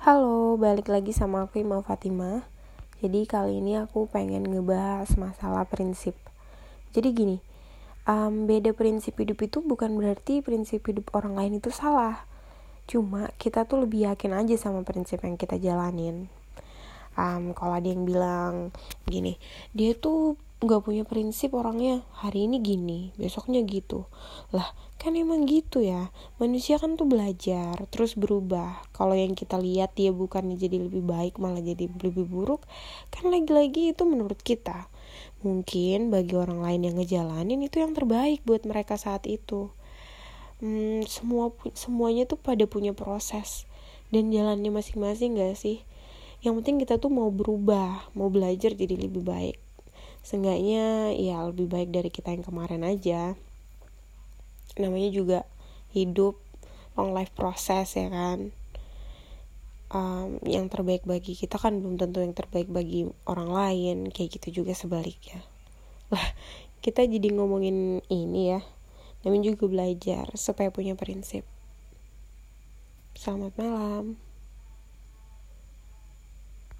Halo, balik lagi sama aku Ima Fatima. Jadi kali ini aku pengen ngebahas masalah prinsip. Jadi gini, um, beda prinsip hidup itu bukan berarti prinsip hidup orang lain itu salah. Cuma kita tuh lebih yakin aja sama prinsip yang kita jalanin. Um, kalau ada yang bilang gini, dia tuh nggak punya prinsip orangnya hari ini gini besoknya gitu. Lah kan emang gitu ya. Manusia kan tuh belajar terus berubah. Kalau yang kita lihat dia bukannya jadi lebih baik malah jadi lebih buruk kan lagi-lagi itu menurut kita. Mungkin bagi orang lain yang ngejalanin itu yang terbaik buat mereka saat itu. Hmm, semua semuanya tuh pada punya proses dan jalannya masing-masing gak sih? Yang penting kita tuh mau berubah mau belajar jadi lebih baik seenggaknya ya lebih baik dari kita yang kemarin aja. Namanya juga hidup long life process ya kan? Um, yang terbaik bagi kita kan belum tentu yang terbaik bagi orang lain kayak gitu juga sebaliknya. Lah kita jadi ngomongin ini ya. Namanya juga belajar supaya punya prinsip. Selamat malam